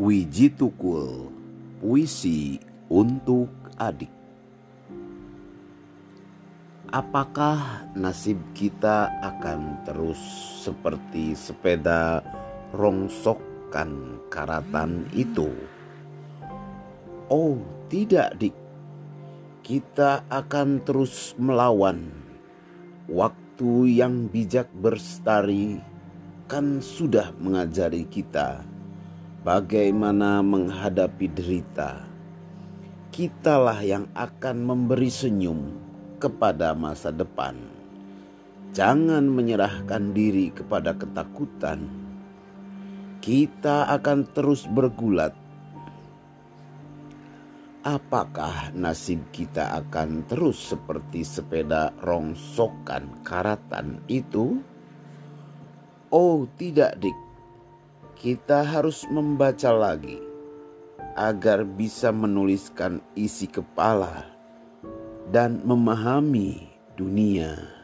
Wiji Tukul Puisi untuk adik Apakah nasib kita akan terus seperti sepeda rongsokan karatan itu? Oh tidak dik Kita akan terus melawan Waktu yang bijak berstari kan sudah mengajari kita bagaimana menghadapi derita. Kitalah yang akan memberi senyum kepada masa depan. Jangan menyerahkan diri kepada ketakutan. Kita akan terus bergulat. Apakah nasib kita akan terus seperti sepeda rongsokan karatan itu? Oh tidak dik, kita harus membaca lagi agar bisa menuliskan isi kepala dan memahami dunia.